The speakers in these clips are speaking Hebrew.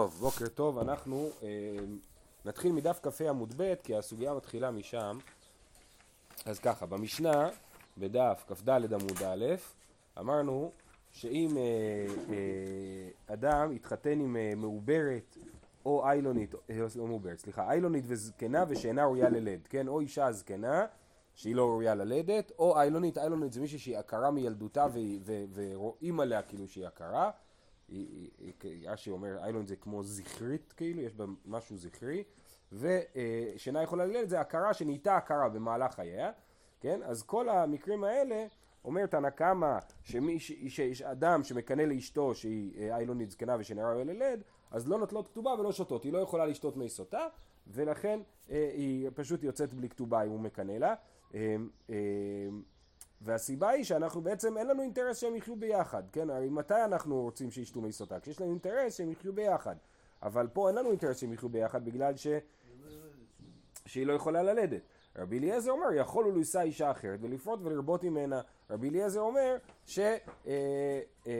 טוב, בוקר טוב, אנחנו אה, נתחיל מדף כ"ה עמוד ב' כי הסוגיה מתחילה משם. אז ככה, במשנה, בדף כ"ד עמוד א', אמרנו שאם אה, אה, אדם יתחתן עם אה, מעוברת או איילונית, אה, לא מעוברת, סליחה, איילונית וזקנה ושאינה ראויה ללד, כן? או אישה זקנה שהיא לא ראויה ללדת, או איילונית, איילונית זה מישהי שהיא עקרה מילדותה ורואים עליה כאילו שהיא עקרה. רש"י אומר איילון זה כמו זכרית כאילו, יש בה משהו זכרי, ושינה יכולה ללדת זה הכרה שנהייתה הכרה במהלך חייה, כן? אז כל המקרים האלה, אומר תנא קמא שיש אדם שמקנא לאשתו שהיא איילונית זקנה ושנראה ללד, אז לא נוטלות כתובה ולא שותות, היא לא יכולה לשתות מי סוטה, ולכן היא פשוט יוצאת בלי כתובה אם הוא מקנא לה. והסיבה היא שאנחנו בעצם אין לנו אינטרס שהם יחיו ביחד, כן? הרי מתי אנחנו רוצים שישתו מי סוטה? כשיש לנו אינטרס שהם יחיו ביחד. אבל פה אין לנו אינטרס שהם יחיו ביחד בגלל ש... שהיא לא יכולה ללדת. רבי אליעזר אומר, יכול הוא לישא אישה אחרת ולפרוט ולרבות ממנה. רבי אליעזר אומר ש... אה, אה,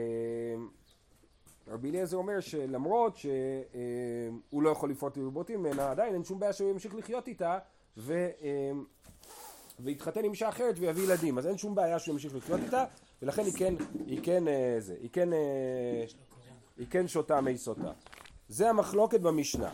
רבי אליעזר אומר שלמרות שהוא לא יכול לפרוט ולרבות ממנה, עדיין אין שום בעיה שהוא ימשיך לחיות איתה ו... ויתחתן עם אישה אחרת ויביא ילדים, אז אין שום בעיה שהוא ימשיך לחיות איתה, ולכן היא כן, היא כן, אה, זה, היא כן, אה, היא כן שותה מי סוטה. זה המחלוקת במשנה.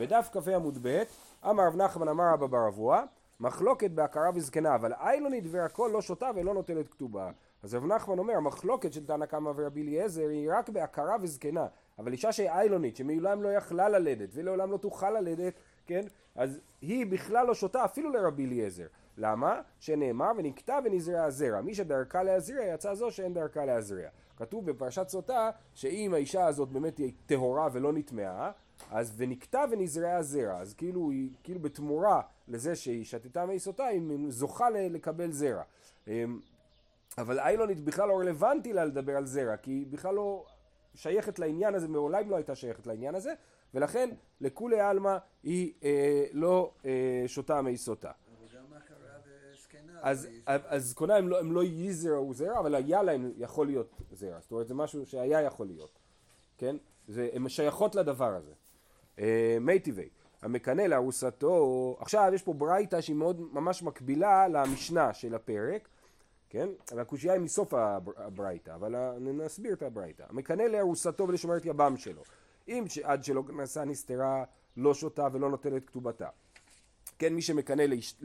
בדף כ"ה עמוד ב', אמר רב נחמן אמר רבא בר אבוה, מחלוקת בהכרה וזקנה, אבל איילונית והכל לא שותה ולא נוטלת כתובה. אז רב נחמן אומר, המחלוקת של תנא קמא ורבי אליעזר היא רק בהכרה וזקנה, אבל אישה שהיא איילונית, שמעולם לא יכלה ללדת ולעולם לא תוכל ללדת, כן? אז היא בכלל לא שותה אפילו לרבי אליעזר. למה? שנאמר ונקטע ונזרע הזרע. מי שדרכה להזריע יצא זו שאין דרכה להזריע. כתוב בפרשת סוטה שאם האישה הזאת באמת היא טהורה ולא נטמעה, אז ונקטע ונזרע הזרע. אז כאילו היא, כאילו בתמורה לזה שהיא שתתה מי סוטה, היא זוכה לקבל זרע. אמ, אבל איילונית בכלל לא רלוונטי לה לדבר על זרע, כי היא בכלל לא שייכת לעניין הזה, מעולם לא הייתה שייכת לעניין הזה, ולכן לכולי עלמא היא אה, לא אה, שותה מי סוטה. אז, אז קונה הם לא, הם לא יזרעו זרע, אבל היה להם יכול להיות זרע. זאת אומרת, זה משהו שהיה יכול להיות. כן? זה, הן שייכות לדבר הזה. אה, מי טבעי. המקנא לארוסתו, עכשיו יש פה ברייתא שהיא מאוד ממש מקבילה למשנה של הפרק, כן? והקושייה היא מסוף הברייתא, אבל נסביר את הברייתא. המקנא לארוסתו ולשומר את יבם שלו. אם עד שלא נשא נסתרה לא שותה ולא נוטלת כתובתה. כן, מי שמקנא לאיש,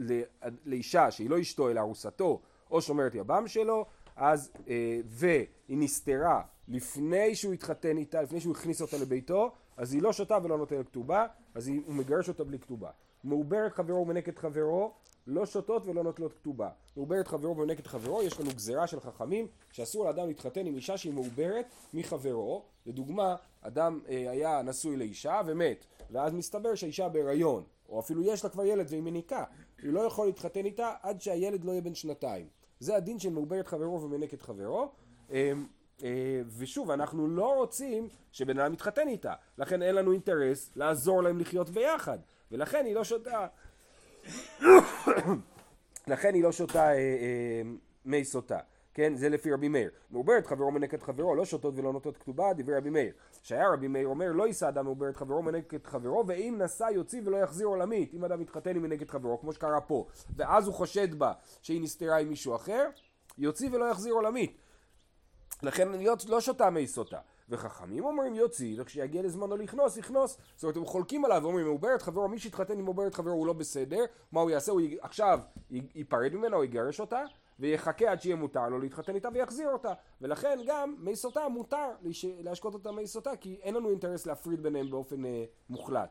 לאישה שהיא לא אשתו אלא ארוסתו או שומרת יבם שלו, אז, אה, והיא נסתרה לפני שהוא התחתן איתה, לפני שהוא הכניס אותה לביתו, אז היא לא שותה ולא נותנת כתובה, אז היא, הוא מגרש אותה בלי כתובה. מעוברת חברו ומנקת חברו, לא שותות ולא נוטלות כתובה. מעוברת חברו ומנקת חברו, יש לנו גזירה של חכמים שאסור לאדם להתחתן עם אישה שהיא מעוברת מחברו. לדוגמה, אדם אה, היה נשוי לאישה ומת, ואז מסתבר שהאישה בהיריון. או אפילו יש לה כבר ילד והיא מניקה, היא לא יכול להתחתן איתה עד שהילד לא יהיה בן שנתיים. זה הדין של מעוברת חברו ומנק את חברו. אמ, אה, ושוב, אנחנו לא רוצים שבן אדם יתחתן איתה, לכן אין לנו אינטרס לעזור להם לחיות ביחד, ולכן היא לא שותה, לכן היא לא שותה אה, אה, מי סוטה. כן, זה לפי רבי מאיר. מעוברת חברו מנק את חברו, לא שותות ולא נוטות כתובה, דברי רבי מאיר. שהיה רבי מאיר אומר, לא יישא אדם מעוברת חברו מנק את חברו, ואם נשא יוציא ולא יחזיר עולמית. אם אדם מתחתן עם מנק את חברו, כמו שקרה פה, ואז הוא חושד בה שהיא נסתרה עם מישהו אחר, יוציא ולא יחזיר עולמית. לכן לא שותה מי סוטה. וחכמים אומרים יוציא, וכשיגיע לזמנו לכנוס, יכנוס. זאת אומרת, הם חולקים עליו ואומרים, מעוברת חברו, מי שהתחתן עם מעוברת חברו הוא לא בסדר, מה הוא יעשה? הוא י... עכשיו ייפרד ממנה או יגרש אותה, ויחכה עד שיהיה מותר לו להתחתן איתה ויחזיר אותה. ולכן גם מי סוטה מותר להשקות אותה מי סוטה, כי אין לנו אינטרס להפריד ביניהם באופן אה, מוחלט.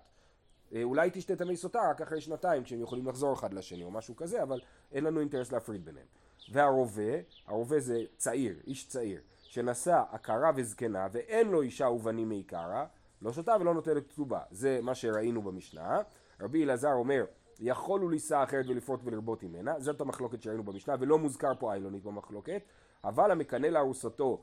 אה, אולי תשתה את המי סוטה רק אחרי שנתיים כשהם יכולים לחזור אחד לשני או משהו כזה, אבל אין לנו אינטרס להפריד ביניהם. והרובה, הרובה זה צעיר, איש צעיר, שנשא עקרה וזקנה ואין לו אישה ובנים מעיקרה, לא שותה ולא נוטלת כתובה. זה מה שראינו במשנה. רבי אלעזר אומר יכולו לישא אחרת ולפרוט ולרבות ממנה, זאת המחלוקת שראינו במשנה, ולא מוזכר פה איילונית במחלוקת, אבל המקנא לארוסתו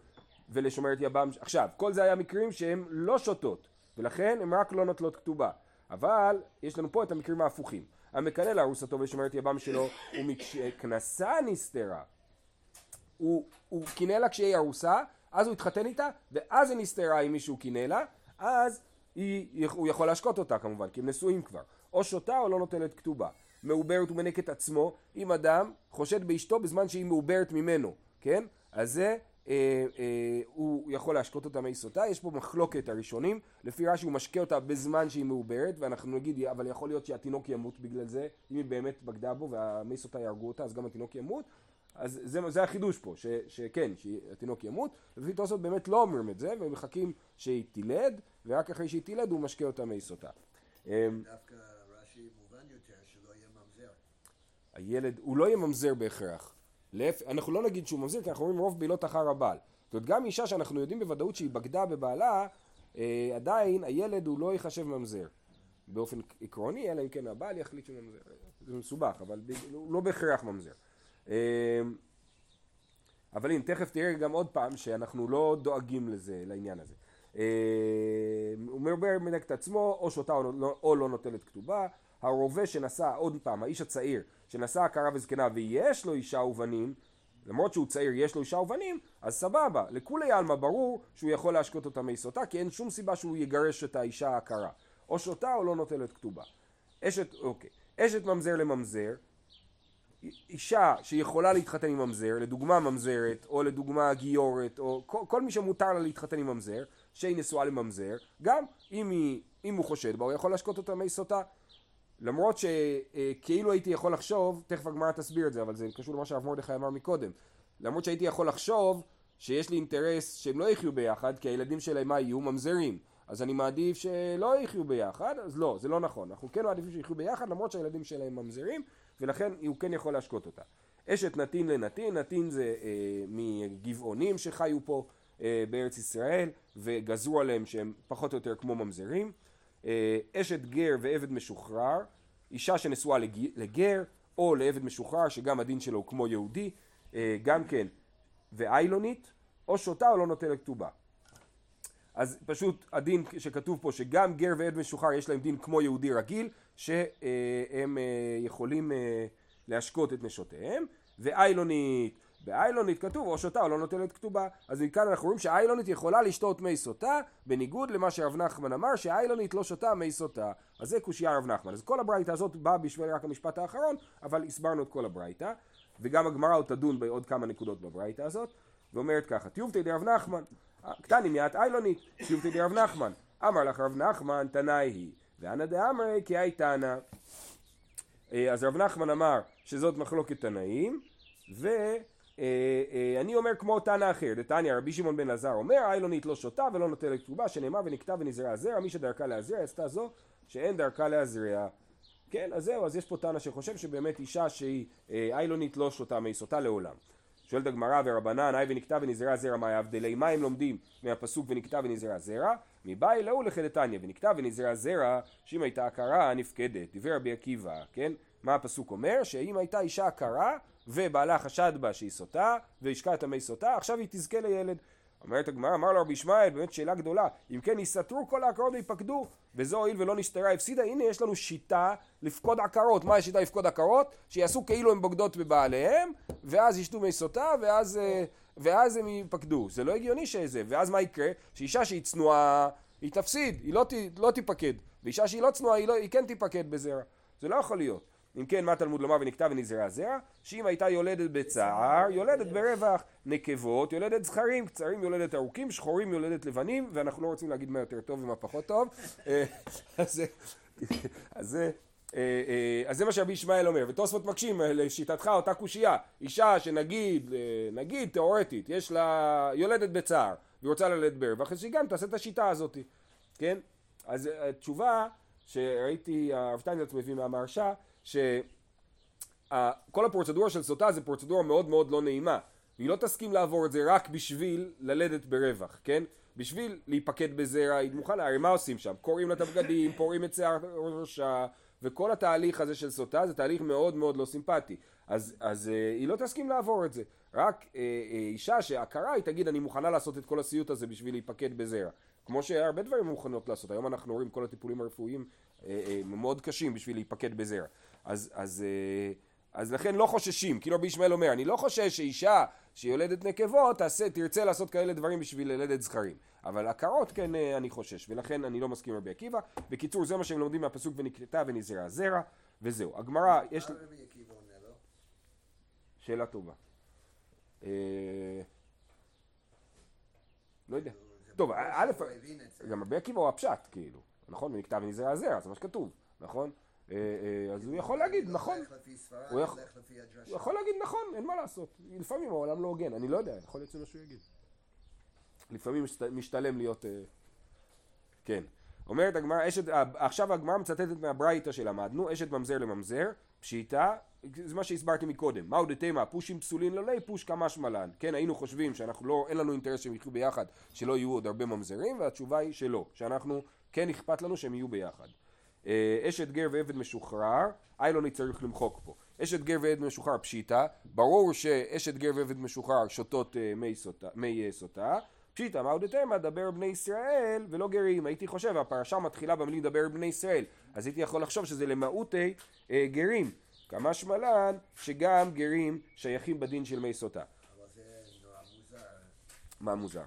ולשומר את יבם, עכשיו, כל זה היה מקרים שהם לא שותות, ולכן הם רק לא נוטלות כתובה, אבל יש לנו פה את המקרים ההפוכים, המקנא לארוסתו ולשומר את יבם שלו, ומכנסה נסתרה, הוא, הוא קינא לה כשהיא ארוסה, אז הוא התחתן איתה, ואז היא נסתרה עם מישהו קינא לה, אז היא, הוא יכול להשקות אותה כמובן, כי הם נשואים כבר. או שותה או לא נוטלת כתובה. מעוברת ומנק את עצמו, אם אדם חושד באשתו בזמן שהיא מעוברת ממנו, כן? אז זה, אה, אה, הוא יכול להשקות אותה מי סוטה, יש פה מחלוקת הראשונים, לפי רש"י הוא משקה אותה בזמן שהיא מעוברת, ואנחנו נגיד, אבל יכול להיות שהתינוק ימות בגלל זה, אם היא באמת בגדה בו והמי סוטה יהרגו אותה, אז גם התינוק ימות, אז זה, זה החידוש פה, ש, שכן, שהתינוק ימות, לפי תוספות באמת לא אומרים את זה, ומחכים שהיא תילד, ורק אחרי שהיא תילד הוא משקה אותה מי סוטה. אמ, דווקא רש"י מובן יותר שלא יהיה ממזר. הילד, הוא לא יהיה ממזר בהכרח. להפ... אנחנו לא נגיד שהוא ממזר, כי אנחנו אומרים רוב בעילות אחר הבעל. זאת אומרת, גם אישה שאנחנו יודעים בוודאות שהיא בגדה בבעלה, אה, עדיין הילד הוא לא ייחשב ממזר. באופן עקרוני, אלא אם כן הבעל יחליט שהוא ממזר. זה מסובך, אבל ב... הוא לא בהכרח ממזר. אה, אבל הנה, תכף תראה גם עוד פעם שאנחנו לא דואגים לזה, לעניין הזה. אה, הוא מרבר מנק את עצמו, או שותה או לא, או לא נוטלת כתובה. הרובה שנשא, עוד פעם, האיש הצעיר, שנשא הכרה וזקנה ויש לו אישה ובנים, למרות שהוא צעיר יש לו אישה ובנים, אז סבבה, לכולי עלמא ברור שהוא יכול להשקות אותה מיסותה, כי אין שום סיבה שהוא יגרש את האישה העקרה. או שותה או לא נוטלת כתובה. אשת, אוקיי, אשת ממזר לממזר, אישה שיכולה להתחתן עם ממזר, לדוגמה ממזרת, או לדוגמה גיורת, או כל, כל מי שמותר לה להתחתן עם ממזר, שהיא נשואה לממזר, גם אם, היא, אם הוא חושד בה, הוא יכול להשקות אותה מי סוטה. למרות שכאילו הייתי יכול לחשוב, תכף הגמרא תסביר את זה, אבל זה קשור למה שהרב מרדכי אמר מקודם, למרות שהייתי יכול לחשוב שיש לי אינטרס שהם לא יחיו ביחד, כי הילדים שלהם מה יהיו? ממזרים. אז אני מעדיף שלא יחיו ביחד, אז לא, זה לא נכון. אנחנו כן מעדיפים שיחיו ביחד, למרות שהילדים שלהם ממזרים, ולכן הוא כן יכול להשקות אותה. אשת נתין לנתין, נתין זה אה, מגבעונים שחיו פה אה, בארץ ישראל, וגזרו עליהם שהם פחות או יותר כמו ממזרים. אה, אשת גר ועבד משוחרר, אישה שנשואה לגר או לעבד משוחרר שגם הדין שלו הוא כמו יהודי, אה, גם כן, ואיילונית, או שותה או לא נוטלת כתובה. אז פשוט הדין שכתוב פה שגם גר ועבד משוחרר יש להם דין כמו יהודי רגיל שהם אה, יכולים להשקות את נשותיהם ואיילונית באיילונית כתוב או שותה או לא נוטלת כתובה. אז מכאן אנחנו רואים שהאיילונית יכולה לשתות מי סוטה בניגוד למה שרב נחמן אמר שהאיילונית לא שותה מי סוטה. אז זה קושייה רב נחמן. אז כל הברייתא הזאת באה בשביל רק המשפט האחרון אבל הסברנו את כל הברייתא וגם הגמרא עוד תדון בעוד כמה נקודות בברייתא הזאת ואומרת ככה טיובתא דרב נחמן. קטני מיית איילונית טיובתא דרב נחמן. אמר לך רב נחמן תנאי היא. ואנא דאמרי כי היי תנא. אה, אז רב נחמן אמר שזאת מחלוקת תנאים ו... אה, אה, אני אומר כמו תנא אחר, דתניא רבי שמעון בן עזר אומר, איילונית לא שותה ולא נוטלת כתובה, שנאמר ונקטע ונזרע זרע, מי שדרכה להזרע עשתה זו שאין דרכה להזרע. כן, אז זהו, אז יש פה תנא שחושב שבאמת אישה שהיא איילונית לא שותה מי לעולם. שואלת הגמרא ורבנן, היי ונקטע ונזרע זרע, מה ההבדלי? מה הם לומדים מהפסוק ונקטע ונזרע זרע? מבאי לאו לכדתניא, ונקטע ונזרע זרע, שאם הייתה עקרה נפקדת, דיבר רבי עקיבא, כן? מה הפסוק אומר? שאם הייתה אישה עקרה ובעלה חשד בה שהיא סוטה, והשקע את המי סוטה, עכשיו היא תזכה לילד. אומרת הגמרא, אמר לו רבי ישמעאל, באמת שאלה גדולה, אם כן יסתרו כל העקרות ויפקדו, וזו הואיל ולא נסתרה הפסידה, הנה יש לנו שיטה לפקוד עקרות, מה השיטה לפקוד עקרות? שיעשו כאילו הן בוגדות בבעליהם, ואז ישתו מי סוטה, ואז, אה, ואז הם יפקדו, זה לא הגיוני שזה, ואז מה יקרה? שאישה שהיא צנועה, היא תפסיד, היא לא, לא תיפקד, ואישה שהיא לא צנועה, היא, לא, היא כן תיפקד בזרע, זה לא יכול להיות. אם כן, מה תלמוד לומר ונקטע ונזרע זרע? שאם הייתה יולדת בצער, יולדת ברווח. נקבות, יולדת זכרים, קצרים יולדת ארוכים, שחורים יולדת לבנים, ואנחנו לא רוצים להגיד מה יותר טוב ומה פחות טוב. אה, אז זה... אה, אה, אז זה מה שרבי ישמעאל אומר, ותוספות מקשים לשיטתך אותה קושייה, אישה שנגיד, נגיד תאורטית, יש לה יולדת בצער, והיא רוצה ללדת ברווח, אז שהיא גם תעשה את השיטה הזאת, כן? אז התשובה שראיתי, הרב שטיינזלץ מביא מהמהרש"א, שכל הפרוצדורה של סוטה זה פרוצדורה מאוד מאוד לא נעימה. והיא לא תסכים לעבור את זה רק בשביל ללדת ברווח, כן? בשביל להיפקד בזרע, היא מוכנה, הרי מה עושים שם? קוראים לה את הבגדים, פורעים את שיער ראשה וכל התהליך הזה של סוטה זה תהליך מאוד מאוד לא סימפטי. אז, אז אה, היא לא תסכים לעבור את זה. רק אה, אה, אישה שהכרה היא תגיד אני מוכנה לעשות את כל הסיוט הזה בשביל להיפקד בזרע. כמו שהרבה דברים מוכנות לעשות. היום אנחנו רואים כל הטיפולים הרפואיים אה, אה, מאוד קשים בשביל להיפקד בזרע אז, אז, אה, אז לכן לא חוששים, כאילו רבי ישמעאל אומר, אני לא חושש שאישה שיולדת נקבות תעשה, תרצה לעשות כאלה דברים בשביל ללדת זכרים. אבל עקרות כן אה, אני חושש, ולכן אני לא מסכים עם רבי עקיבא. בקיצור, זה מה שהם לומדים מהפסוק ונקלטה ונזרעה זרע, וזהו. הגמרא, יש... מה רבי עקיבא עונה לו? שאלה טובה. אה, לא יודע. טוב, א'. גם רבי עקיבא הוא הפשט, כאילו, נכון? ונקטע ונזרע זרע, זה מה שכתוב, נכון? אה, אה, אז הוא יכול להגיד, נכון. הוא יכול- להגיד נכון, אין מה לעשות. לפעמים העולם לא הוגן, אני לא יודע, יכול להיות שזה מה שהוא יגיד. לפעמים משת- משתלם להיות... אה, כן. אומרת הגמרא, אשת, עכשיו הגמרא מצטטת מהברייתא שלמדנו, אשת ממזר לממזר, פשיטא, זה מה שהסברתי מקודם, מהו דתימה, פושים פסולין לא ליה, פוש כמשמע לן. כן, היינו חושבים שאנחנו לא, אין לנו אינטרס שהם יחיו ביחד, שלא יהיו עוד הרבה ממזרים, והתשובה היא שלא, שאנחנו, כן אכפת לנו שהם יהיו ביחד. אה, אשת גר ועבד משוחרר, איילוני צריך למחוק פה. אשת גר ועבד משוחרר פשיטא, ברור שאשת גר ועבד משוחרר שותות אה, מי סוטה, מי אה, סוטה. פשיטא, מהו דתימה, דבר בני ישראל ולא גרים. הייתי חושב, הפרשה מתחילה במילים דבר בני ישראל, אז הייתי יכול לחשוב שזה למהותי אה, גרים. כמשמע לן שגם גרים שייכים בדין של מי סוטה. אבל זה נורא מוזר. מה מוזר?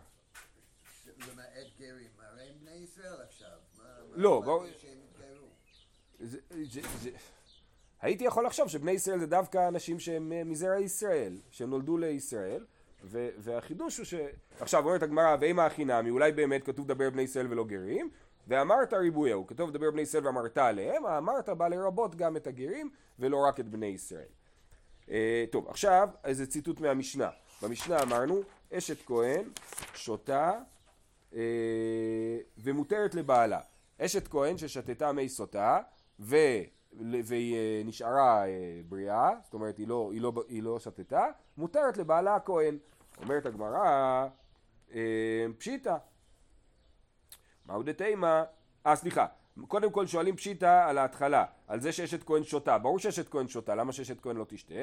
למעט גרים, הרי הם בני ישראל עכשיו. מה- מה לא, ברור- יתגיירו? זה, זה, זה... הייתי יכול לחשוב שבני ישראל זה דווקא אנשים שהם אה, מזרע ישראל, שהם נולדו לישראל, ו- והחידוש הוא ש... עכשיו אומרת הגמרא, ואימה הכי נמי, אולי באמת כתוב דבר בני ישראל ולא גרים, ואמרת ריבויהו, כתוב דבר בני ישראל ואמרת עליהם, האמרת בא לרבות גם את הגרים ולא רק את בני ישראל. אה, טוב, עכשיו איזה ציטוט מהמשנה. במשנה אמרנו, אשת כהן שותה אה, ומותרת לבעלה. אשת כהן ששתתה מי סוטה ו... והיא אה, נשארה אה, בריאה, זאת אומרת היא לא, היא, לא, היא לא שתתה, מותרת לבעלה הכהן. אומרת הגמרא, אה, פשיטא. מהו דתימה? אה סליחה, קודם כל שואלים פשיטא על ההתחלה, על זה שאשת כהן שותה, ברור שאשת כהן שותה, למה שאשת כהן לא תשתה?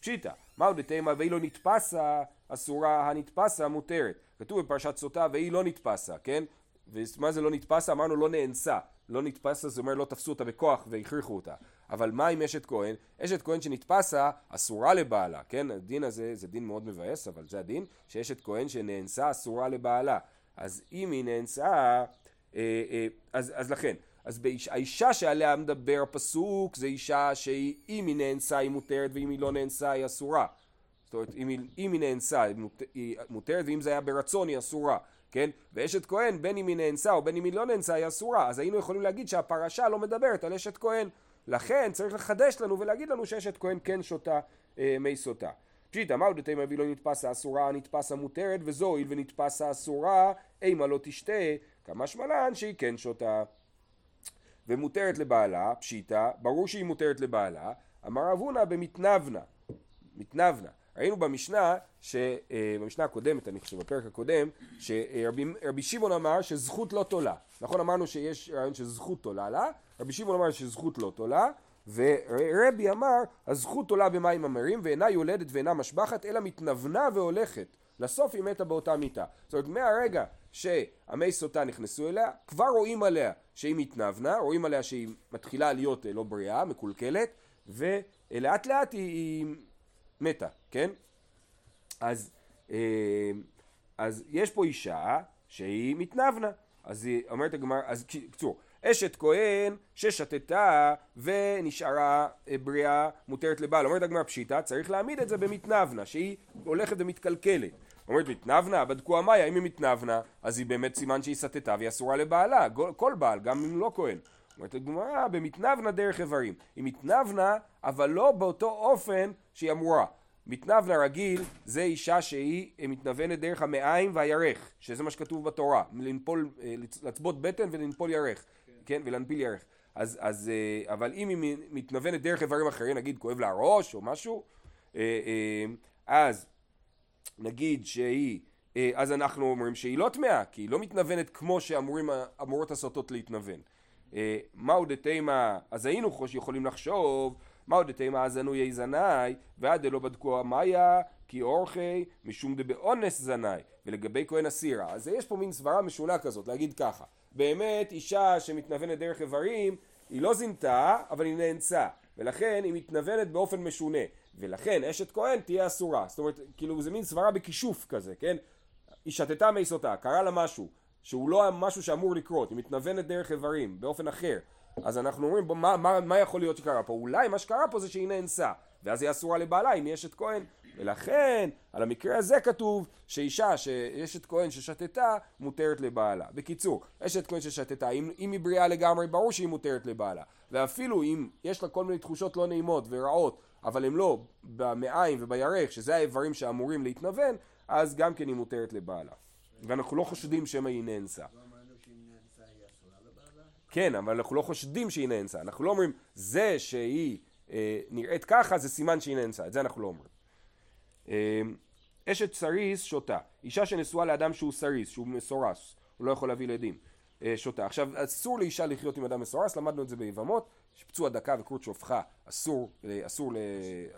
פשיטא, מהו דתימה והיא לא נתפסה, אסורה הנתפסה מותרת. כתוב בפרשת סוטה והיא לא נתפסה, כן? ומה זה לא נתפסה? אמרנו לא נאנסה. לא נתפסה זה אומר לא תפסו אותה בכוח והכריחו אותה. אבל מה עם אשת כהן? אשת כהן שנתפסה אסורה לבעלה, כן? הדין הזה זה דין מאוד מבאס, אבל זה הדין שאשת כהן שנאנסה אסורה לבעלה. אז אם היא נאנסה, אה, אה, אז, אז לכן, אז באיש, האישה שעליה מדבר הפסוק זה אישה שאם היא נאנסה היא מותרת ואם היא לא נאנסה היא אסורה. זאת אומרת, אם היא, אם היא נאנסה היא מותרת ואם זה היה ברצון היא אסורה, כן? ואשת כהן בין אם היא נאנסה או בין אם היא לא נאנסה היא אסורה, אז היינו יכולים להגיד שהפרשה לא מדברת על אשת כהן. לכן צריך לחדש לנו ולהגיד לנו שאשת כהן כן שותה אה, מי סוטה. פשיטא מהו דתימה והיא לא נתפסה אסורה נתפסה מותרת וזו הואיל ונתפסה אסורה אימה לא תשתה כמשמע לן שהיא כן שותה. ומותרת לבעלה, פשיטא, ברור שהיא מותרת לבעלה, אמר רב הונא במתנבנה, מתנבנה. ראינו במשנה, ש, אה, במשנה הקודמת, אני חושב, בפרק הקודם, שרבי רבי שמעון אמר שזכות לא תולה. נכון אמרנו שיש רעיון שזכות תולה לה, רבי שמעון אמר שזכות לא תולה, ורבי אמר הזכות עולה במים המרים ואינה יולדת ואינה משבחת אלא מתנוונה והולכת. לסוף היא מתה באותה מיטה. זאת אומרת מהרגע שהמי סוטה נכנסו אליה, כבר רואים עליה שהיא מתנוונה, רואים עליה שהיא מתחילה להיות אה, לא בריאה, מקולקלת, ולאט לאט היא, היא מתה, כן? אז, אה, אז יש פה אישה שהיא מתנוונה. אז היא אומרת הגמרא, אז קצור, אשת כהן ששתתה ונשארה אה, בריאה מותרת לבעל. אומרת הגמרא פשיטא, צריך להעמיד את זה במתנוונה, שהיא הולכת ומתקלקלת. אומרת מתנוונה, בדקו המאיה, אם היא מתנוונה, אז היא באמת סימן שהיא סטתה והיא אסורה לבעלה, כל- בעל, גם אם לא כהן. אומרת הגמרא, במתנוונה דרך איברים. היא מתנוונה, אבל לא באותו אופן שהיא אמורה. מתנוונה רגיל זה אישה שהיא אה, מתנוונת דרך המעיים והירך, שזה מה שכתוב בתורה, לנפול, אה, לצ- לצבות בטן ולנפול ירך, כן, ולהנפיל ירך. אז, אז, אה, אבל אם היא מתנוונת דרך איברים אחרים, נגיד כואב לה הראש או משהו, אז נגיד שהיא, אז אנחנו אומרים שהיא לא טמאה, כי היא לא מתנוונת כמו שאמורות הסוטות להתנוון. מהו דתימה, אז היינו יכולים לחשוב, מהו דתימה הזנוי זנאי, ועד דלא בדקו המאיה, כי אורחי משום דבאונס זנאי, ולגבי כהן אסירה. אז יש פה מין סברה משונה כזאת, להגיד ככה, באמת אישה שמתנוונת דרך איברים, היא לא זינתה, אבל היא נאנסה, ולכן היא מתנוונת באופן משונה, ולכן אשת כהן תהיה אסורה. זאת אומרת, כאילו זה מין סברה בכישוף כזה, כן? היא שתתה מי סוטה, קרה לה משהו שהוא לא משהו שאמור לקרות, היא מתנוונת דרך איברים, באופן אחר, אז אנחנו אומרים, מה, מה, מה יכול להיות שקרה פה? אולי מה שקרה פה זה שהיא נאנסה, ואז היא אסורה לבעלה אם היא אשת כהן, ולכן על המקרה הזה כתוב שאישה שאשת כהן ששתתה מותרת לבעלה. בקיצור, אשת כהן ששתתה, אם, אם היא בריאה לגמרי ברור שהיא מותרת לבעלה, ואפילו אם יש לה כל מיני תחושות לא נעימות ורעות, אבל הן לא במעיים ובירך, שזה האיברים שאמורים להתנוון, אז גם כן היא מותרת לבעלה. ואנחנו לא חושדים שמא היא נאנסה. כן, אבל אנחנו לא חושדים שהיא נאנסה. אנחנו לא אומרים, זה שהיא אה, נראית ככה זה סימן שהיא נאנסה. את זה אנחנו לא אומרים. אה, אשת סריס שותה. אישה שנשואה לאדם שהוא סריס, שהוא מסורס, הוא לא יכול להביא ילדים. אה, סוטה. עכשיו, אסור לאישה לחיות עם אדם מסורס, למדנו את זה ביבמות, שפצוע דכא וכרות שפכה, אסור, אה, אסור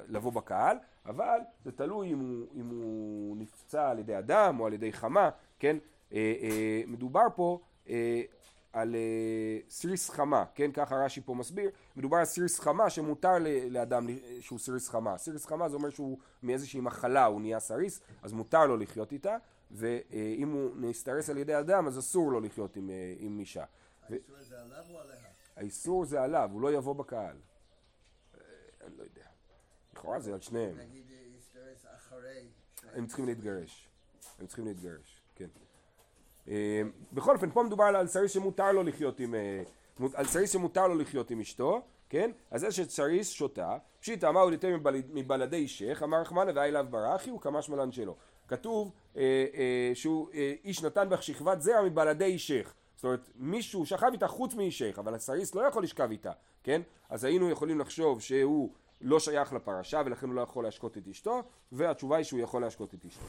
לבוא בקהל, אבל זה תלוי אם הוא, אם הוא נפצע על ידי אדם או על ידי חמה, כן? אה, אה, מדובר פה אה, על אה, סריס חמה, כן? ככה רש"י פה מסביר, מדובר על סריס חמה שמותר לאדם שהוא סריס חמה. סריס חמה זה אומר שהוא מאיזושהי מחלה הוא נהיה סריס, אז מותר לו לחיות איתה, ואם הוא נסתרס על ידי אדם אז אסור לו לחיות עם, אה, עם אישה. האיסור הזה עליו או עליה? האיסור זה עליו, הוא לא יבוא בקהל. אה, אני לא יודע. לכאורה זה על שניהם. נגיד. הם צריכים להתגרש. הם צריכים להתגרש, כן. אה, בכל אופן, פה מדובר על סריס שמותר לו לחיות עם... אה, על סריס שמותר לו לחיות עם אשתו, כן? אז זה שסריס שותה, פשיטא אמר הוא ליתן מבלדי אישך, אמר רחמנא ואי לאו ברכי, הוא כמה שמלן שלו. כתוב אה, אה, שהוא אה, איש נתן בך שכבת זרע מבלדי אישך. זאת אומרת, מישהו שכב איתה חוץ מאישך, אבל הסריס לא יכול לשכב איתה, כן? אז היינו יכולים לחשוב שהוא לא שייך לפרשה ולכן הוא לא יכול להשקות את אשתו, והתשובה היא שהוא יכול להשקות את אשתו.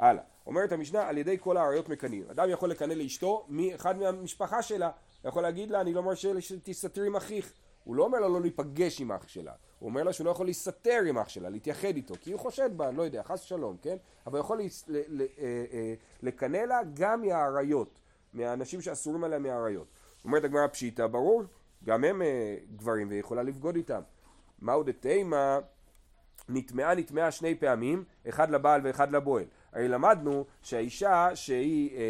הלאה, אומרת המשנה על ידי כל האריות מקנאים. אדם יכול לקנא לאשתו מאחד מהמשפחה שלה, יכול להגיד לה אני לא מרשה שתסתתר עם אחיך. הוא לא אומר לה לא להיפגש עם אח שלה, הוא אומר לה שהוא לא יכול להסתתר עם אח שלה, להתייחד איתו, כי הוא חושד בה, לא יודע, חס ושלום, כן? אבל הוא יכול אה, אה, לקנא לה גם מהאריות, מהאנשים שאסורים עליה מהאריות. אומרת הגמרא פשיטא, ברור, גם הם אה, גברים והיא יכולה לבגוד איתם. מהו דתימה? נטמעה נטמעה שני פעמים, אחד לבעל ואחד לבועל. הרי למדנו שהאישה שהיא אה,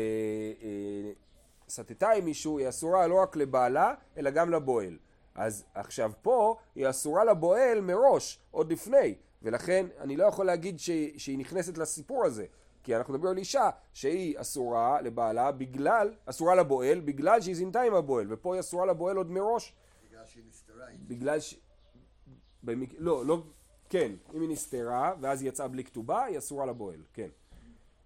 אה, סטתה עם מישהו היא אסורה לא רק לבעלה אלא גם לבועל. אז עכשיו פה היא אסורה לבועל מראש, עוד לפני, ולכן אני לא יכול להגיד ש, שהיא נכנסת לסיפור הזה. כי אנחנו מדברים על אישה שהיא אסורה לבעלה בגלל, אסורה לבועל בגלל שהיא זינתה עם הבועל, ופה היא אסורה לבועל עוד מראש בגלל שהיא נסתרה. בגלל ש... במק... לא, לא, כן, אם היא נסתרה ואז היא יצאה בלי כתובה, היא אסורה לבועל, כן.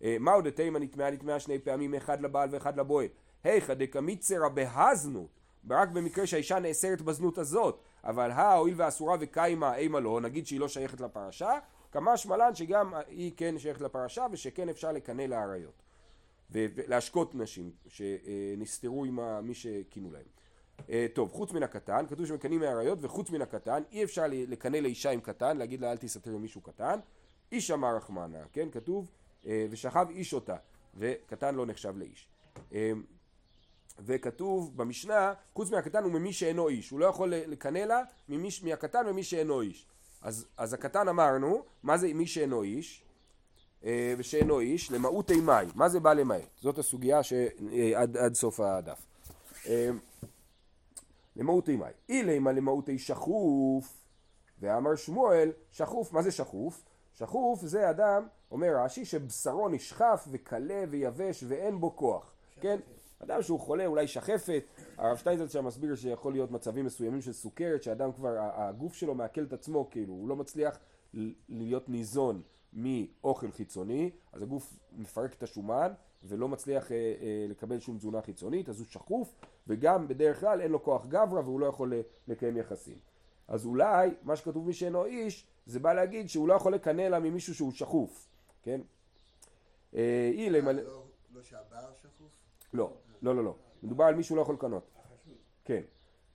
אה, מהו דתימה נטמעה נטמעה שני פעמים, אחד לבעל ואחד לבועל. היכא דקמיצרא בהזנות, רק במקרה שהאישה נאסרת בזנות הזאת, אבל הואיל ואסורה וקיימה אימה לא, נגיד שהיא לא שייכת לפרשה, כמה שמלן שגם היא כן שייכת לפרשה ושכן אפשר לקנא לאריות. ולהשקות נשים שנסתרו עם מי שכינו להם. אה, טוב, חוץ מן הקטן, כתוב שמקנאים מאריות, וחוץ מן הקטן, אי אפשר לקנא לאישה עם קטן, להגיד לה אל תסתתר עם מישהו קטן. איש אמר רחמנה, כן, כתוב, ושכב איש אותה, וקטן לא נחשב לאיש. אה, וכתוב במשנה, חוץ מהקטן הוא ממי שאינו איש, הוא לא יכול לקנא לה ממי, מהקטן ממי שאינו איש. אז, אז הקטן אמרנו, מה זה מי שאינו איש? אה, ושאינו איש, למהות אימי. מה זה בא למעט? זאת הסוגיה שעד עד סוף הדף. אה, למהות אימי. אילימה למהותי שחוף, ואמר שמואל, שחוף, מה זה שחוף? שחוף זה אדם, אומר רש"י, שבשרו נשחף וקלה ויבש ואין בו כוח, כן? אדם שהוא חולה, אולי שחפת, הרב שטיינזלץ שם מסביר שיכול להיות מצבים מסוימים של סוכרת, שאדם כבר, הגוף שלו מעכל את עצמו, כאילו, הוא לא מצליח להיות ניזון מאוכל חיצוני, אז הגוף מפרק את השומן ולא מצליח אה, אה, לקבל שום תזונה חיצונית, אז הוא שחוף, וגם בדרך כלל אין לו כוח גברא והוא לא יכול לקיים יחסים. אז אולי מה שכתוב מי שאינו איש, זה בא להגיד שהוא לא יכול לקנא לה ממישהו שהוא שחוף, כן? אה, אי למלא... לא- לא שהבעל שחוף? לא, לא, לא, לא. מדובר על מישהו לא יכול לקנות. כן.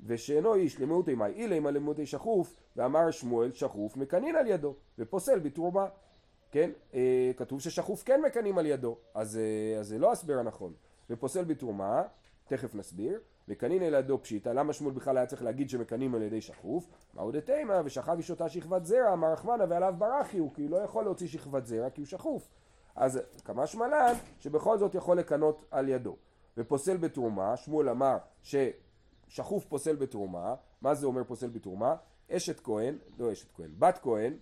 ושאינו איש למהות אימי, אילימה למהות שחוף, ואמר שמואל שחוף מקנין על ידו, ופוסל בתרומה. כן? אה, כתוב ששחוף כן מקנאים על ידו, אז, אה, אז זה לא הסבר הנכון. ופוסל בתרומה, תכף נסביר, מקנין על ידו פשיטא, למה שמואל בכלל היה צריך להגיד שמקנאים על ידי שחוף? מהו דתימה, ושכב איש אותה שכבת זרע, אמר רחמנא ועליו ברכי הוא, כי הוא לא יכול להוציא שכבת זרע כי הוא שחוף. אז כמה שמלן שבכל זאת יכול לקנות על ידו. ופוסל בתרומה, שמואל אמר ששחוף פוסל בתרומה, מה זה אומר פוסל בתרומה? אשת כהן, לא אשת כהן, בת כהן,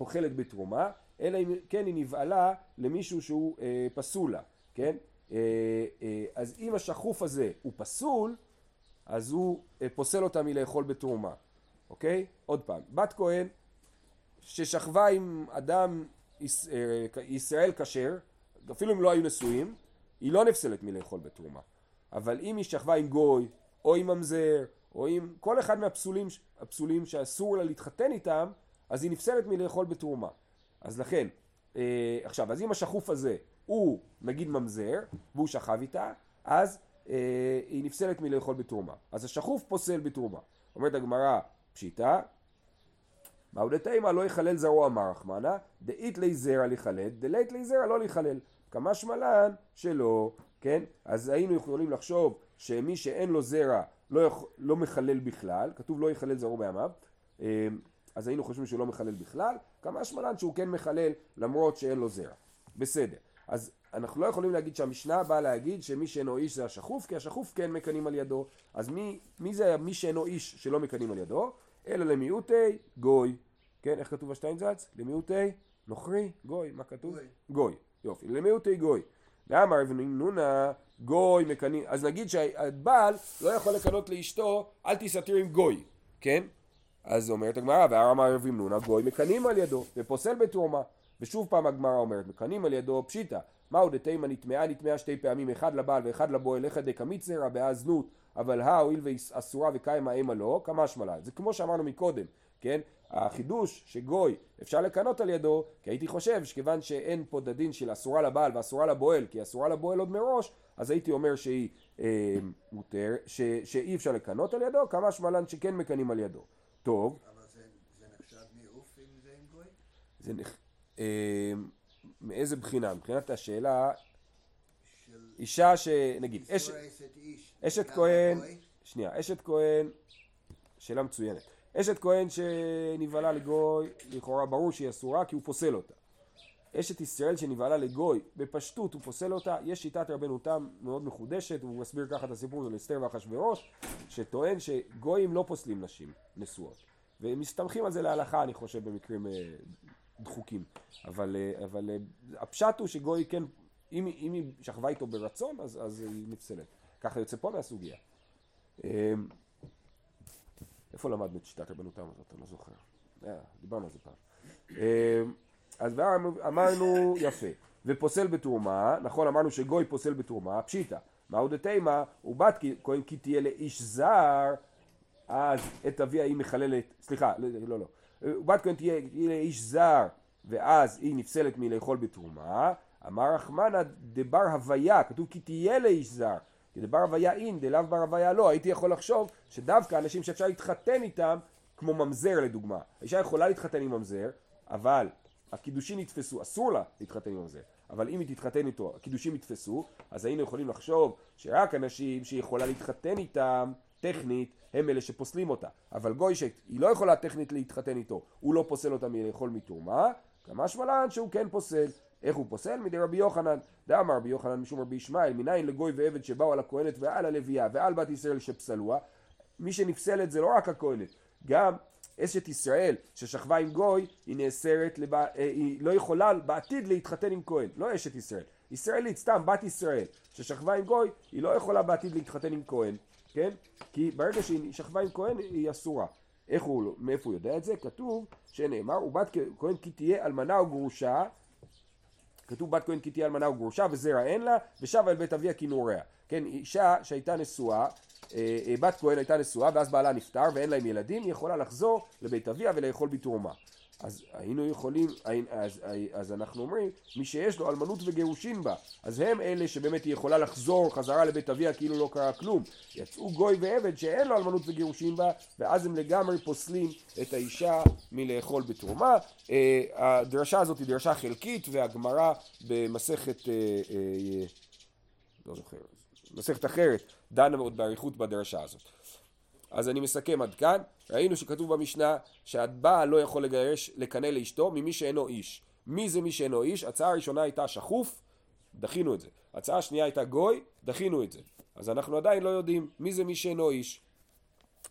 אוכלת בתרומה, אלא אם כן היא נבעלה למישהו שהוא אה, פסול לה, כן? אה, אה, אז אם השחוף הזה הוא פסול, אז הוא אה, פוסל אותה מלאכול בתרומה, אוקיי? עוד פעם, בת כהן ששכבה עם אדם יש, ישראל כשר, אפילו אם לא היו נשואים, היא לא נפסלת מלאכול בתרומה. אבל אם היא שכבה עם גוי, או עם ממזר, או עם כל אחד מהפסולים הפסולים שאסור לה להתחתן איתם, אז היא נפסלת מלאכול בתרומה. אז לכן, עכשיו, אז אם השחוף הזה הוא נגיד ממזר, והוא שכב איתה, אז אה, היא נפסלת מלאכול בתרומה. אז השחוף פוסל בתרומה. אומרת הגמרא, פשיטה, מהו דתימה לא יחלל זרוע אמר רחמנה, דאית לי זרע לחלל, דלית לי זרע לא לחלל. כמה שמלן שלא, כן? אז היינו יכולים לחשוב שמי שאין לו זרע לא, יכול, לא מחלל בכלל, כתוב לא יחלל זרעו בימיו, אה, אז היינו חושבים שהוא לא מחלל בכלל, כמה שמלן שהוא כן מחלל למרות שאין לו זרע. בסדר. אז אנחנו לא יכולים להגיד שהמשנה באה להגיד שמי שאינו איש זה השחוף, כי השחוף כן מקנאים על ידו. אז מי, מי זה מי שאינו איש שלא מקנאים על ידו? אלא למיעוטי גוי. כן, איך כתוב בשטיינזלץ? למיעוטי נוכרי, גוי, מה כתוב? גוי. גוי, יופי, למיעוטי גוי. ואמר אבנים נונה גוי מקנאים, אז נגיד שהבעל לא יכול לקנות לאשתו אל תסתיר עם גוי, כן? אז אומרת הגמרא, ואמר רבים נונה גוי מקנאים על ידו, ופוסל בתרומה. ושוב פעם הגמרא אומרת, מקנאים על ידו פשיטא, מהו דתימה נטמעה נטמעה שתי פעמים, אחד לבעל ואחד לבועל, איך דקמיצרא בהאזנות, אבל הא הואיל ואסורה וקיימה אימה לא, כמה שמלה. זה כמו שאמרנו מקודם, כן? החידוש שגוי אפשר לקנות על ידו, כי הייתי חושב שכיוון שאין פה דדין של אסורה לבעל ואסורה לבועל, כי אסורה לבועל עוד מראש, אז הייתי אומר שהיא אה, מותר, ש, שאי אפשר לקנות על ידו, כמה שמלן שכן מקנים על ידו. טוב, אבל זה, זה נחשב מיעוף אם זה עם גוי? זה נח... אה, מאיזה בחינה? מבחינת השאלה, אישה ש... נגיד, אש... אשת כהן? שנייה, אשת כהן, שאלה מצוינת. אשת כהן שנבהלה לגוי, לכאורה ברור שהיא אסורה כי הוא פוסל אותה. אשת ישראל שנבהלה לגוי, בפשטות הוא פוסל אותה, יש שיטת רבנו תם מאוד מחודשת, הוא מסביר ככה את הסיפור של אסתר ואחשוורוש, שטוען שגויים לא פוסלים נשים נשואות. והם מסתמכים על זה להלכה, אני חושב, במקרים אה, דחוקים. אבל, אה, אבל אה, הפשט הוא שגוי כן, אם, אם היא שכבה איתו ברצון, אז, אז היא נפסלת. ככה יוצא פה מהסוגיה. אה, איפה למדנו את שיטת רבנו תם הזאת? אני לא זוכר. דיברנו על זה פעם. אז אמרנו, יפה, ופוסל בתרומה, נכון אמרנו שגוי פוסל בתרומה, פשיטא, מהו דתימה, ובת כהן כי תהיה לאיש זר, אז את אביה היא מחללת, סליחה, לא, לא, לא, ובת כהן תהיה לאיש זר, ואז היא נפסלת מלאכול בתרומה, אמר רחמנא דבר הוויה, כתוב כי תהיה לאיש זר, כי דבר הוויה אין, דלאו בר הוויה לא, הייתי יכול לחשוב שדווקא אנשים שאפשר להתחתן איתם, כמו ממזר לדוגמה, האישה יכולה להתחתן עם ממזר, אבל הקידושין יתפסו, אסור לה להתחתן עם ממזר, אבל אם היא תתחתן איתו, הקידושים יתפסו, אז היינו יכולים לחשוב שרק אנשים שהיא יכולה להתחתן איתם, טכנית, הם אלה שפוסלים אותה. אבל גוי שהיא לא יכולה טכנית להתחתן איתו, הוא לא פוסל אותה מלאכול מתרומה, כמה שמלן שהוא כן פוסל. איך הוא פוסל? מדי רבי יוחנן. דאמר רבי יוחנן משום רבי ישמעאל, מניין לגוי ועבד שבאו על הכהנת ועל הלוויה ועל בת ישראל שפסלוה. מי שנפסלת זה לא רק הכהנת, גם אשת ישראל ששכבה עם גוי, היא נאסרת, לב... אה, היא לא יכולה בעתיד להתחתן עם כהן, לא אשת ישראל. ישראלית, סתם בת ישראל, ששכבה עם גוי, היא לא יכולה בעתיד להתחתן עם כהן, כן? כי ברגע שהיא שכבה עם כהן, היא אסורה. איך הוא, מאיפה הוא יודע את זה? כתוב שנאמר, ובת כהן כי תהיה אלמנה או גרושה, כתוב בת כהן כי תהיה אלמנה וגרושה וזרע אין לה ושבה אל בית אביה כנעוריה כן אישה שהייתה נשואה אה, אה, בת כהן הייתה נשואה ואז בעלה נפטר ואין להם ילדים היא יכולה לחזור לבית אביה ולאכול בתרומה אז היינו יכולים, אז, אז אנחנו אומרים, מי שיש לו אלמנות וגירושין בה, אז הם אלה שבאמת היא יכולה לחזור חזרה לבית אביה כאילו לא קרה כלום. יצאו גוי ועבד שאין לו אלמנות וגירושין בה, ואז הם לגמרי פוסלים את האישה מלאכול בתרומה. אה, הדרשה הזאת היא דרשה חלקית, והגמרא במסכת, אה, אה, לא זוכר, מסכת אחרת, דנה מאוד באריכות בדרשה הזאת. אז אני מסכם עד כאן, ראינו שכתוב במשנה שהבעל לא יכול לגרש, לקנא לאשתו ממי שאינו איש. מי זה מי שאינו איש? הצעה הראשונה הייתה שחוף, דחינו את זה. הצעה השנייה הייתה גוי, דחינו את זה. אז אנחנו עדיין לא יודעים מי זה מי שאינו איש.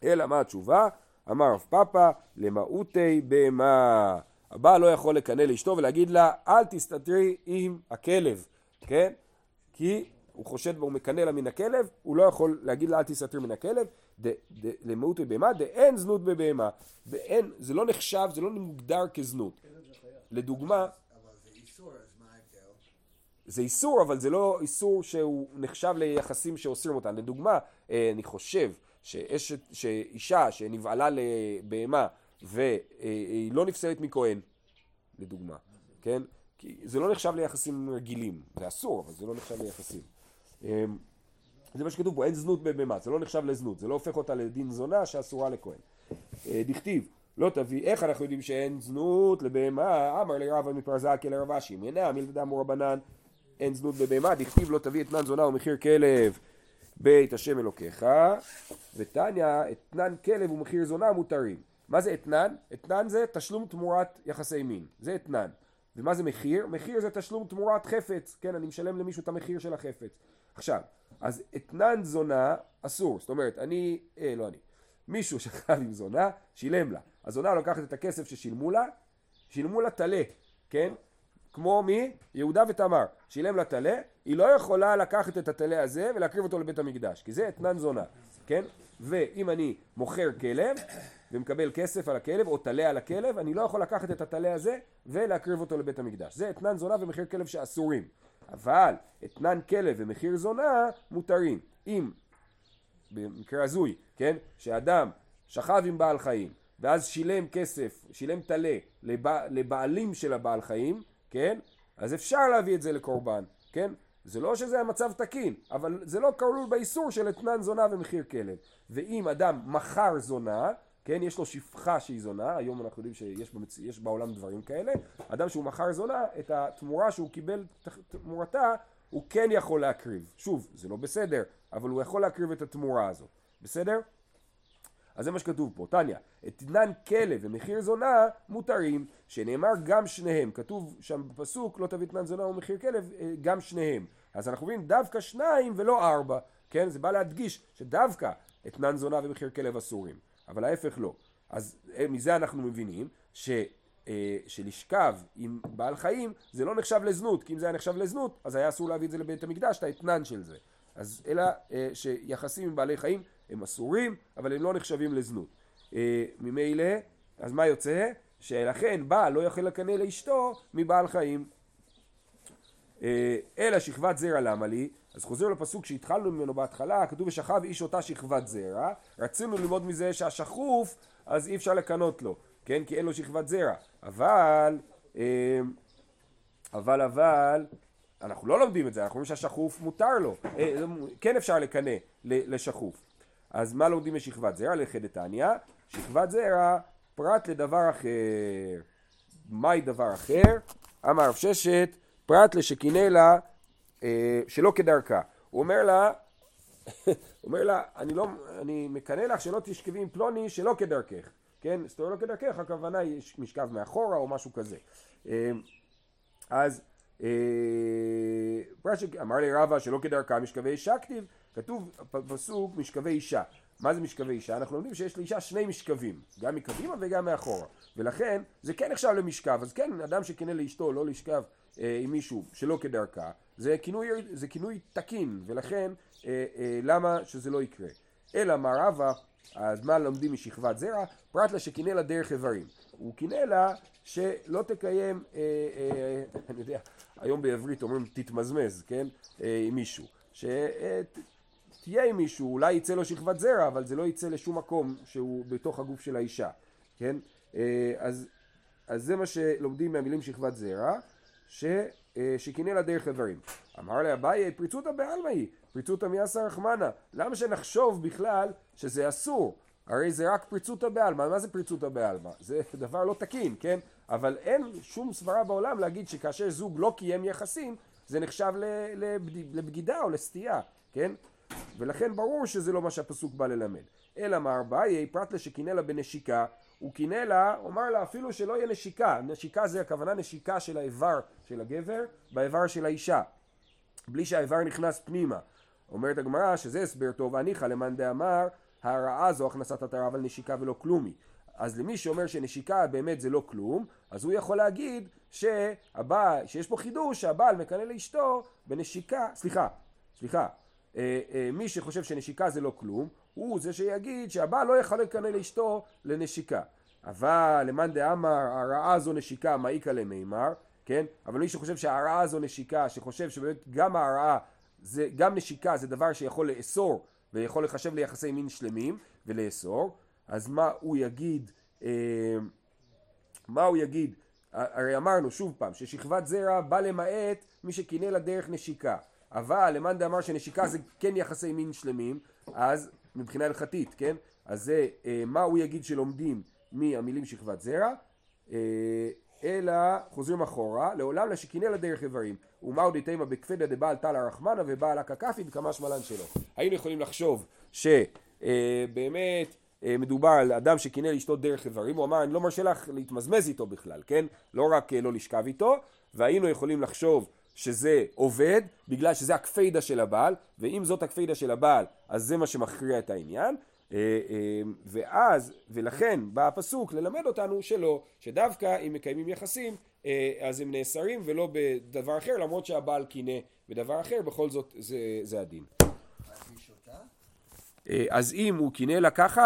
אלא מה התשובה? אמר רב פאפא למהותי בהמה. הבעל לא יכול לקנא לאשתו ולהגיד לה אל תסתתרי עם הכלב, כן? כי הוא חושד הוא מקנא לה מן הכלב, הוא לא יכול להגיד לה אל תסתתרי מן הכלב, למהותי בהמה דאין זנות בבהמה. ואין, זה לא נחשב, זה לא מוגדר כזנות. לדוגמה, זה איסור, אבל זה לא איסור שהוא נחשב ליחסים שאוסרים אותם. לדוגמה, אה, אני חושב שאשת, שאישה שנבעלה לבהמה והיא לא נפסלת מכהן, לדוגמה, כן? כי זה לא נחשב ליחסים רגילים, זה אסור, אבל זה לא נחשב ליחסים. זה מה שכתוב פה, אין זנות בבהמה, זה לא נחשב לזנות, זה לא הופך אותה לדין זונה שאסורה לכהן. אה, דכתיב, לא תביא, איך אנחנו יודעים שאין זנות לבהמה? אמר לרבא מפרזקי לרבשי, מנה מילתא רבנן, אין זנות בבהמה, דכתיב לא תביא אתנן זונה ומחיר כלב בית השם אלוקיך, ותניא אתנן כלב ומחיר זונה מותרים. מה זה אתנן? אתנן זה תשלום תמורת יחסי מין, זה אתנן. ומה זה מחיר? מחיר זה תשלום תמורת חפץ, כן, אני משלם למישהו את המחיר של החפץ. עכשיו, אז אתנן זונה אסור, זאת אומרת, אני, אה, לא אני, מישהו שחייב עם זונה, שילם לה. הזונה לוקחת את הכסף ששילמו לה, שילמו לה טלה, כן? כמו מי? יהודה ותמר. שילם לה טלה, היא לא יכולה לקחת את הטלה הזה ולהקריב אותו לבית המקדש, כי זה אתנן זונה, כן? ואם אני מוכר כלב ומקבל כסף על הכלב או טלה על הכלב, אני לא יכול לקחת את הטלה הזה ולהקריב אותו לבית המקדש. זה אתנן זונה ומחיר כלב שאסורים. אבל אתנן כלב ומחיר זונה מותרים. אם, במקרה הזוי, כן, שאדם שכב עם בעל חיים ואז שילם כסף, שילם טלה לבע, לבעלים של הבעל חיים, כן, אז אפשר להביא את זה לקורבן, כן? זה לא שזה המצב תקין, אבל זה לא כלול באיסור של אתנן זונה ומחיר כלב. ואם אדם מכר זונה, כן, יש לו שפחה שהיא זונה, היום אנחנו יודעים שיש במצ... בעולם דברים כאלה, אדם שהוא מכר זונה, את התמורה שהוא קיבל תמורתה, הוא כן יכול להקריב. שוב, זה לא בסדר, אבל הוא יכול להקריב את התמורה הזאת, בסדר? אז זה מה שכתוב פה, תניא, אתנן כלב ומחיר זונה מותרים, שנאמר גם שניהם, כתוב שם בפסוק לא תביא אתנן זונה ומחיר כלב, אה, גם שניהם. אז אנחנו מבינים דווקא שניים ולא ארבע, כן? זה בא להדגיש שדווקא אתנן זונה ומחיר כלב אסורים, אבל ההפך לא. אז אה, מזה אנחנו מבינים ש... אה, שלשכב עם בעל חיים זה לא נחשב לזנות, כי אם זה היה נחשב לזנות אז היה אסור להביא את זה לבית המקדש, את האתנן של זה. אז אלא שיחסים עם בעלי חיים הם אסורים, אבל הם לא נחשבים לזנות. אה, ממילא, אז מה יוצא? שלכן בעל לא יכול לקנא לאשתו מבעל חיים. אה, אלא שכבת זרע למה לי? אז חוזר לפסוק שהתחלנו ממנו בהתחלה, כתוב ושכב איש אותה שכבת זרע, רצינו ללמוד מזה שהשכוף, אז אי אפשר לקנות לו, כן? כי אין לו שכבת זרע. אבל, אה, אבל, אבל, אנחנו לא לומדים את זה, אנחנו אומרים שהשכוף מותר לו, כן אפשר לקנא לשכוף. אז מה לומדים משכבת זרע? לחדתניא, שכבת זרע פרט לדבר אחר. מהי דבר אחר? אמר רב ששת, פרט לשקינא לה אה, שלא כדרכה. הוא אומר לה, אומר לה, אני, לא, אני מקנא לך שלא תשכבי עם פלוני שלא כדרכך. כן? זאת אומרת לא כדרכך, הכוונה היא משכב מאחורה או משהו כזה. אה, אז אה, אמר לי רבא שלא כדרכה משכבי כתיב כתוב פסוק משכבי אישה. מה זה משכבי אישה? אנחנו לומדים שיש לאישה שני משכבים, גם מקדימה וגם מאחורה. ולכן זה כן נחשב למשכב, אז כן, אדם שקינא לאשתו לא לשכב אה, עם מישהו שלא כדרכה, זה כינוי, זה כינוי תקין, ולכן אה, אה, למה שזה לא יקרה? אלא מה רבא, אז מה לומדים משכבת זרע? פרט לה שקינא לה דרך איברים. הוא קינא לה שלא תקיים, אה, אה, אני יודע, היום בעברית אומרים תתמזמז, כן? אה, עם מישהו. שתהיה עם מישהו, אולי יצא לו שכבת זרע, אבל זה לא יצא לשום מקום שהוא בתוך הגוף של האישה, כן? אה, אז, אז זה מה שלומדים מהמילים שכבת זרע, ש, אה, שקינא לה דרך איברים. אמר לאביי, פריצותא בעלמא היא, פריצותא מיאסא רחמנא. למה שנחשוב בכלל שזה אסור? הרי זה רק פריצותא בעלמא, מה זה פריצותא בעלמא? זה דבר לא תקין, כן? אבל אין שום סברה בעולם להגיד שכאשר זוג לא קיים יחסים, זה נחשב לבגידה או לסטייה, כן? ולכן ברור שזה לא מה שהפסוק בא ללמד. אלא מה ארבעי, פרט לשקינא לה בנשיקה, הוא קינא לה, אומר לה אפילו שלא יהיה נשיקה, נשיקה זה הכוונה נשיקה של האיבר של הגבר באיבר של האישה, בלי שהאיבר נכנס פנימה. אומרת הגמרא שזה הסבר טוב, הניחא למאן דאמר הרעה זו הכנסת עטרה אבל נשיקה ולא כלומי. אז למי שאומר שנשיקה באמת זה לא כלום, אז הוא יכול להגיד שהבעל, שיש פה חידוש שהבעל מקנא לאשתו בנשיקה, סליחה, סליחה, מי שחושב שנשיקה זה לא כלום, הוא זה שיגיד שהבעל לא יכול לקנא לאשתו לנשיקה. אבל למאן דאמר הרעה זו נשיקה מעיקה למימר, כן? אבל מי שחושב שהרעה זו נשיקה, שחושב שבאמת גם הרעה, זה, גם נשיקה זה דבר שיכול לאסור ויכול לחשב ליחסי מין שלמים ולאסור, אז מה הוא יגיד, אה, מה הוא יגיד, הרי אמרנו שוב פעם ששכבת זרע בא למעט מי שקינא לה דרך נשיקה, אבל למאן דאמר שנשיקה זה כן יחסי מין שלמים, אז מבחינה הלכתית, כן? אז זה אה, מה הוא יגיד שלומדים מהמילים שכבת זרע, אה, אלא חוזרים אחורה, לעולם לשקינא לה דרך איברים, ומהו דתימה בכפדא דבעל תלה רחמנא ובעל הקקפי וכמה שמלן שלו. היינו יכולים לחשוב שבאמת אה, מדובר על אדם שקינא לאשתו דרך איברים, הוא אמר אני לא מרשה לך להתמזמז איתו בכלל, כן? לא רק לא לשכב איתו, והיינו יכולים לחשוב שזה עובד בגלל שזה הקפידה של הבעל ואם זאת הקפידה של הבעל אז זה מה שמכריע את העניין ואז ולכן בא הפסוק ללמד אותנו שלא שדווקא אם מקיימים יחסים אז הם נאסרים ולא בדבר אחר למרות שהבעל קינא בדבר אחר בכל זאת זה, זה הדין? אז אם הוא קינא לה ככה